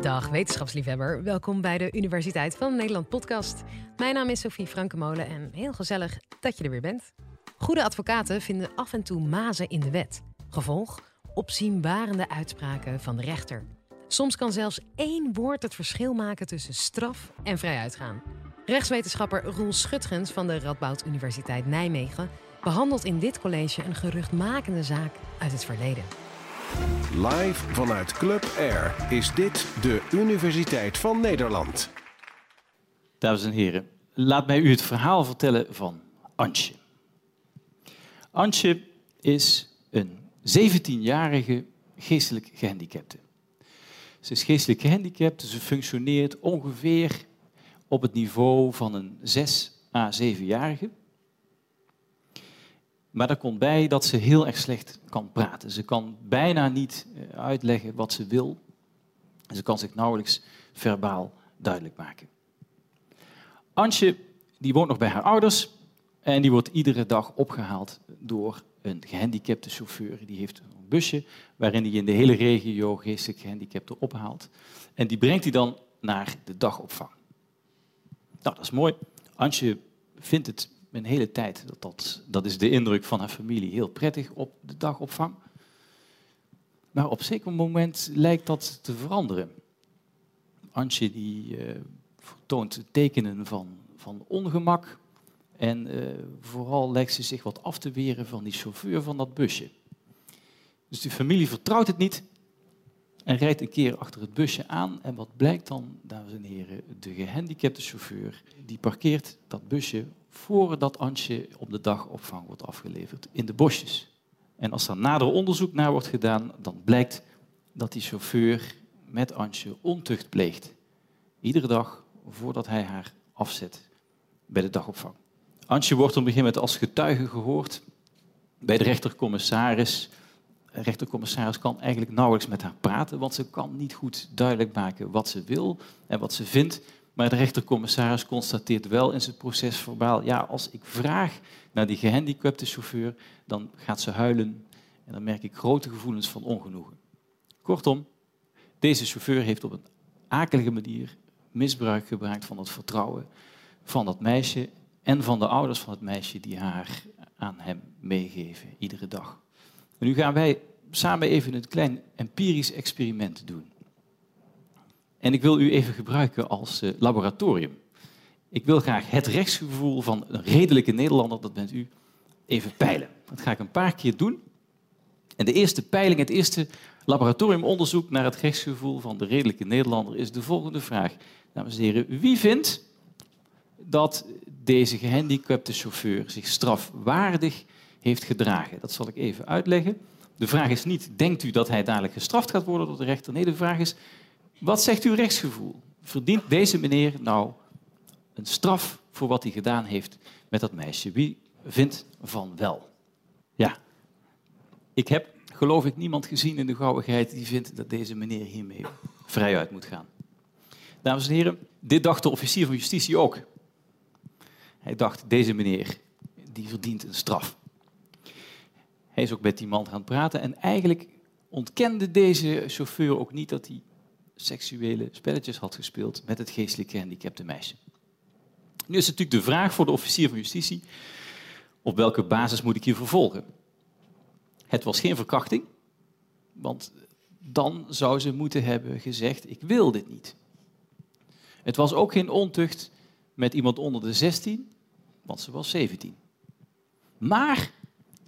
Dag wetenschapsliefhebber, welkom bij de Universiteit van Nederland podcast. Mijn naam is Sophie Frankemolen en heel gezellig dat je er weer bent. Goede advocaten vinden af en toe mazen in de wet. Gevolg? Opzienbarende uitspraken van de rechter. Soms kan zelfs één woord het verschil maken tussen straf en vrijuitgaan. Rechtswetenschapper Roel Schutgens van de Radboud Universiteit Nijmegen behandelt in dit college een geruchtmakende zaak uit het verleden. Live vanuit Club Air is dit de Universiteit van Nederland. Dames en heren, laat mij u het verhaal vertellen van Antje. Antje is een 17-jarige geestelijk gehandicapte. Ze is geestelijk gehandicapt, ze functioneert ongeveer op het niveau van een 6 à 7-jarige. Maar daar komt bij dat ze heel erg slecht kan praten. Ze kan bijna niet eh, uitleggen wat ze wil. Ze kan zich nauwelijks verbaal duidelijk maken. Antje die woont nog bij haar ouders en die wordt iedere dag opgehaald door een gehandicapte chauffeur. Die heeft een busje waarin hij in de hele regio geestelijk gehandicapten ophaalt. En die brengt hij dan naar de dagopvang. Nou, dat is mooi. Antje vindt het een hele tijd, dat, dat, dat is de indruk van haar familie, heel prettig op de dagopvang. Maar op zeker moment lijkt dat te veranderen. Antje die uh, vertoont tekenen van, van ongemak. En uh, vooral lijkt ze zich wat af te weren van die chauffeur van dat busje. Dus de familie vertrouwt het niet en rijdt een keer achter het busje aan. En wat blijkt dan, dames en heren, de gehandicapte chauffeur, die parkeert dat busje voordat Antje op de dagopvang wordt afgeleverd in de bosjes. En als er nader onderzoek naar wordt gedaan, dan blijkt dat die chauffeur met Antje ontucht pleegt. Iedere dag voordat hij haar afzet bij de dagopvang. Antje wordt op een gegeven moment als getuige gehoord bij de rechtercommissaris. Rechtercommissaris kan eigenlijk nauwelijks met haar praten, want ze kan niet goed duidelijk maken wat ze wil en wat ze vindt. Maar de rechtercommissaris constateert wel in zijn proces verbaal, ja, als ik vraag naar die gehandicapte chauffeur, dan gaat ze huilen en dan merk ik grote gevoelens van ongenoegen. Kortom, deze chauffeur heeft op een akelige manier misbruik gemaakt van het vertrouwen van dat meisje en van de ouders van het meisje die haar aan hem meegeven, iedere dag. Nu gaan wij samen even een klein empirisch experiment doen. En ik wil u even gebruiken als uh, laboratorium. Ik wil graag het rechtsgevoel van een redelijke Nederlander, dat bent u, even peilen. Dat ga ik een paar keer doen. En de eerste peiling, het eerste laboratoriumonderzoek naar het rechtsgevoel van de redelijke Nederlander is de volgende vraag. Dames en heren, wie vindt dat deze gehandicapte chauffeur zich strafwaardig heeft gedragen? Dat zal ik even uitleggen. De vraag is niet, denkt u dat hij dadelijk gestraft gaat worden door de rechter? Nee, de vraag is, wat zegt uw rechtsgevoel? Verdient deze meneer nou een straf voor wat hij gedaan heeft met dat meisje? Wie vindt van wel? Ja, ik heb geloof ik niemand gezien in de gauwigheid die vindt dat deze meneer hiermee vrijuit moet gaan. Dames en heren, dit dacht de officier van justitie ook. Hij dacht, deze meneer, die verdient een straf. Hij is ook met die man gaan praten en eigenlijk ontkende deze chauffeur ook niet dat hij seksuele spelletjes had gespeeld met het geestelijk gehandicapte meisje. Nu is natuurlijk de vraag voor de officier van justitie, op welke basis moet ik hier vervolgen? Het was geen verkrachting, want dan zou ze moeten hebben gezegd, ik wil dit niet. Het was ook geen ontucht met iemand onder de 16, want ze was 17. Maar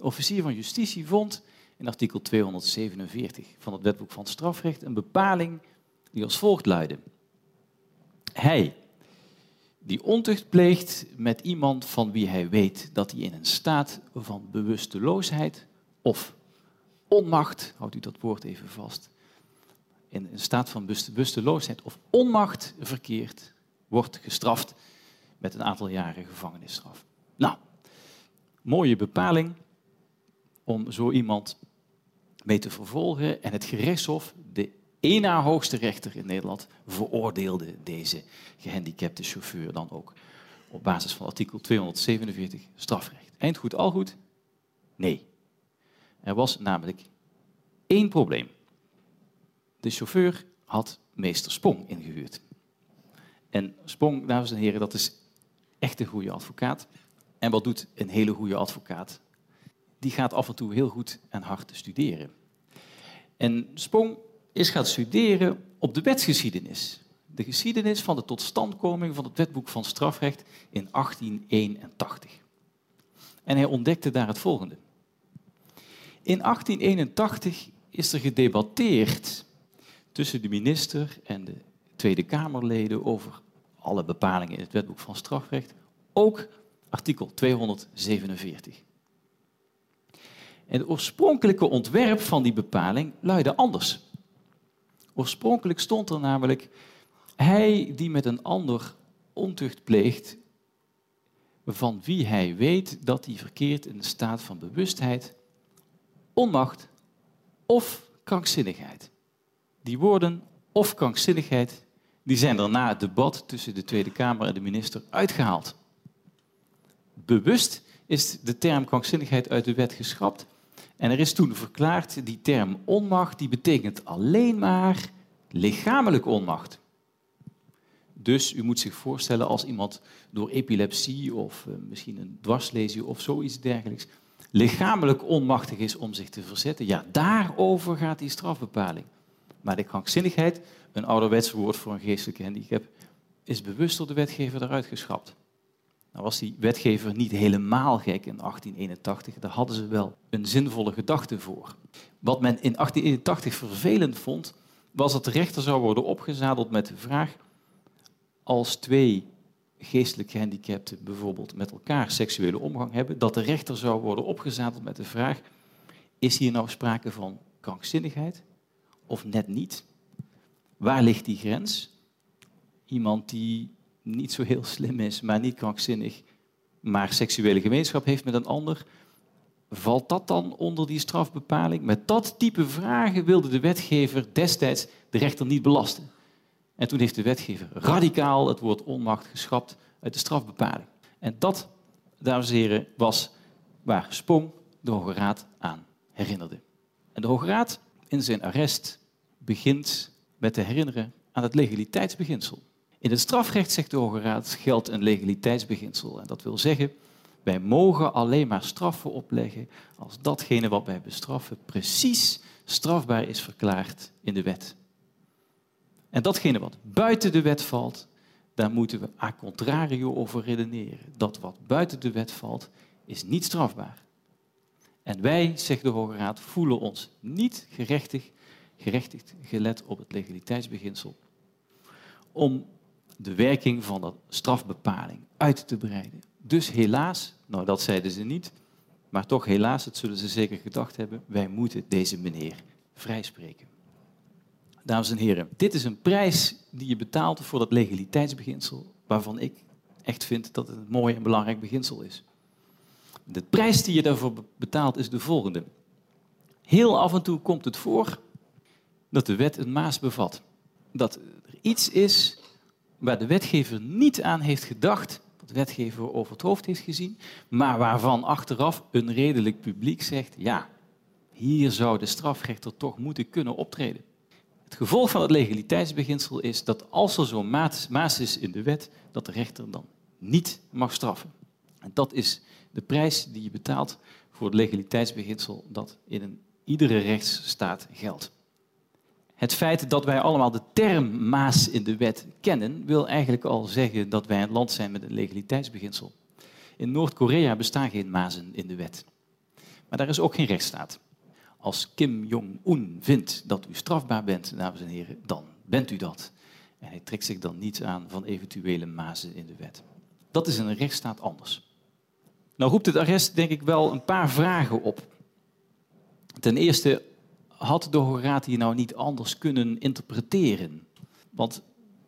officier van justitie vond in artikel 247 van het wetboek van strafrecht een bepaling die als volgt luidde. Hij die ontucht pleegt met iemand van wie hij weet dat hij in een staat van bewusteloosheid of onmacht, houdt u dat woord even vast, in een staat van bewusteloosheid of onmacht verkeert, wordt gestraft met een aantal jaren gevangenisstraf. Nou, mooie bepaling om zo iemand mee te vervolgen. En het gerechtshof, de één hoogste rechter in Nederland veroordeelde deze gehandicapte chauffeur dan ook op basis van artikel 247 strafrecht. Eind goed, al goed? Nee. Er was namelijk één probleem. De chauffeur had meester Spong ingehuurd. En Spong, dames en heren, dat is echt een goede advocaat. En wat doet een hele goede advocaat? Die gaat af en toe heel goed en hard studeren. En Spong is gaan studeren op de wetsgeschiedenis. De geschiedenis van de totstandkoming van het wetboek van strafrecht in 1881. En hij ontdekte daar het volgende. In 1881 is er gedebatteerd tussen de minister en de Tweede Kamerleden over alle bepalingen in het wetboek van strafrecht, ook artikel 247. Het oorspronkelijke ontwerp van die bepaling luidde anders. Oorspronkelijk stond er namelijk, hij die met een ander ontucht pleegt, van wie hij weet dat hij verkeert in een staat van bewustheid, onmacht of krankzinnigheid. Die woorden of krankzinnigheid die zijn er na het debat tussen de Tweede Kamer en de minister uitgehaald. Bewust is de term krankzinnigheid uit de wet geschrapt en er is toen verklaard, die term onmacht, die betekent alleen maar lichamelijke onmacht. Dus u moet zich voorstellen als iemand door epilepsie of uh, misschien een dwarslesie of zoiets dergelijks lichamelijk onmachtig is om zich te verzetten, ja, daarover gaat die strafbepaling. Maar de krankzinnigheid, een ouderwets woord voor een geestelijke handicap, is bewust door de wetgever eruit geschrapt. Nou was die wetgever niet helemaal gek in 1881, daar hadden ze wel een zinvolle gedachte voor. Wat men in 1881 vervelend vond, was dat de rechter zou worden opgezadeld met de vraag, als twee geestelijk gehandicapten bijvoorbeeld met elkaar seksuele omgang hebben, dat de rechter zou worden opgezadeld met de vraag, is hier nou sprake van krankzinnigheid of net niet? Waar ligt die grens? Iemand die niet zo heel slim is, maar niet krankzinnig, maar seksuele gemeenschap heeft met een ander, valt dat dan onder die strafbepaling? Met dat type vragen wilde de wetgever destijds de rechter niet belasten. En toen heeft de wetgever radicaal het woord onmacht geschrapt uit de strafbepaling. En dat, dames en heren, was waar Spong de Hoge Raad aan herinnerde. En de Hoge Raad in zijn arrest begint met te herinneren aan het legaliteitsbeginsel. In het strafrecht, zegt de Hoge Raad, geldt een legaliteitsbeginsel. En dat wil zeggen, wij mogen alleen maar straffen opleggen als datgene wat wij bestraffen precies strafbaar is verklaard in de wet. En datgene wat buiten de wet valt, daar moeten we a contrario over redeneren. Dat wat buiten de wet valt, is niet strafbaar. En wij, zegt de Hoge Raad, voelen ons niet gerechtig, gerechtigd gelet op het legaliteitsbeginsel om de werking van de strafbepaling uit te breiden. Dus helaas, nou dat zeiden ze niet, maar toch helaas, dat zullen ze zeker gedacht hebben, wij moeten deze meneer vrijspreken. Dames en heren, dit is een prijs die je betaalt voor dat legaliteitsbeginsel, waarvan ik echt vind dat het een mooi en belangrijk beginsel is. De prijs die je daarvoor betaalt is de volgende. Heel af en toe komt het voor dat de wet een maas bevat. Dat er iets is waar de wetgever niet aan heeft gedacht, dat de wetgever over het hoofd heeft gezien, maar waarvan achteraf een redelijk publiek zegt, ja, hier zou de strafrechter toch moeten kunnen optreden. Het gevolg van het legaliteitsbeginsel is dat als er zo'n maas is in de wet, dat de rechter dan niet mag straffen. En dat is de prijs die je betaalt voor het legaliteitsbeginsel dat in een, iedere rechtsstaat geldt. Het feit dat wij allemaal de term maas in de wet kennen, wil eigenlijk al zeggen dat wij een land zijn met een legaliteitsbeginsel. In Noord-Korea bestaan geen mazen in de wet. Maar daar is ook geen rechtsstaat. Als Kim Jong-un vindt dat u strafbaar bent, dames en heren, dan bent u dat. En hij trekt zich dan niet aan van eventuele mazen in de wet. Dat is in een rechtsstaat anders. Nou roept het arrest denk ik wel een paar vragen op. Ten eerste, had de hier nou niet anders kunnen interpreteren? Want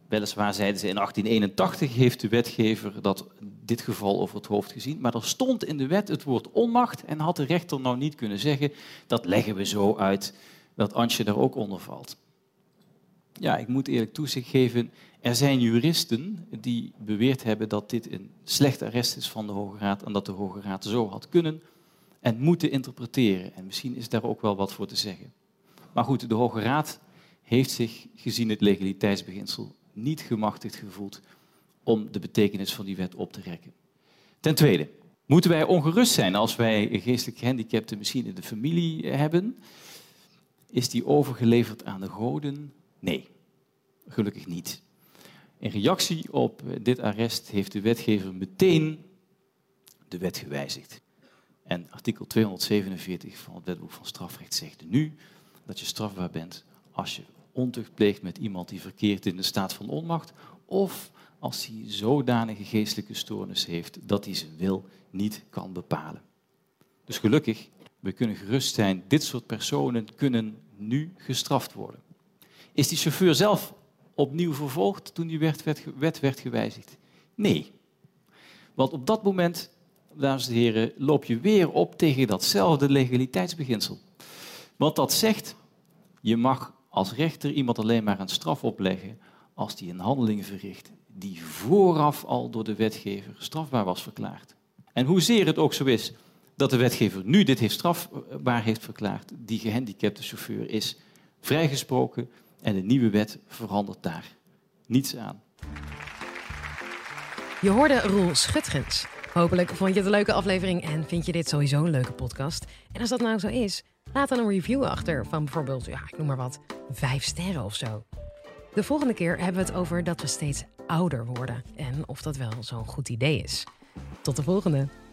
weliswaar zeiden ze in 1881 heeft de wetgever dat dit geval over het hoofd gezien, maar er stond in de wet het woord onmacht en had de rechter nou niet kunnen zeggen dat leggen we zo uit dat Antje daar ook onder valt. Ja, ik moet eerlijk toezicht geven, er zijn juristen die beweerd hebben dat dit een slecht arrest is van de Hoge Raad en dat de Hoge Raad zo had kunnen en moeten interpreteren. En misschien is daar ook wel wat voor te zeggen. Maar goed, de Hoge Raad heeft zich gezien het legaliteitsbeginsel niet gemachtigd gevoeld om de betekenis van die wet op te rekken. Ten tweede, moeten wij ongerust zijn als wij geestelijk gehandicapte misschien in de familie hebben? Is die overgeleverd aan de goden? Nee, gelukkig niet. In reactie op dit arrest heeft de wetgever meteen de wet gewijzigd. En artikel 247 van het wetboek van strafrecht zegt nu dat je strafbaar bent als je ontucht pleegt met iemand die verkeert in de staat van onmacht of als hij zodanige geestelijke stoornis heeft dat hij zijn wil niet kan bepalen. Dus gelukkig, we kunnen gerust zijn, dit soort personen kunnen nu gestraft worden. Is die chauffeur zelf opnieuw vervolgd toen die wet werd gewijzigd? Nee. Want op dat moment, dames en heren, loop je weer op tegen datzelfde legaliteitsbeginsel. Want dat zegt, je mag als rechter iemand alleen maar een straf opleggen als die een handeling verricht die vooraf al door de wetgever strafbaar was verklaard. En hoezeer het ook zo is dat de wetgever nu dit heeft strafbaar heeft verklaard, die gehandicapte chauffeur is vrijgesproken en de nieuwe wet verandert daar niets aan. Je hoorde Roel Schutgens. Hopelijk vond je het een leuke aflevering en vind je dit sowieso een leuke podcast. En als dat nou zo is, laat dan een review achter van bijvoorbeeld, ja, ik noem maar wat, vijf sterren of zo. De volgende keer hebben we het over dat we steeds ouder worden en of dat wel zo'n goed idee is. Tot de volgende!